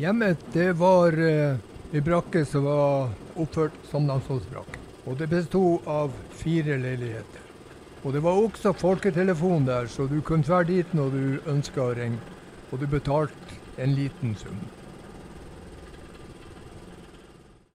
Hjemmet det var eh, ei brakke som var oppført som Namsåsbrakke. Og det bestod av fire leiligheter. Og det var også folketelefon der, så du kunne dra dit når du ønska å ringe. Og du betalte en liten sum.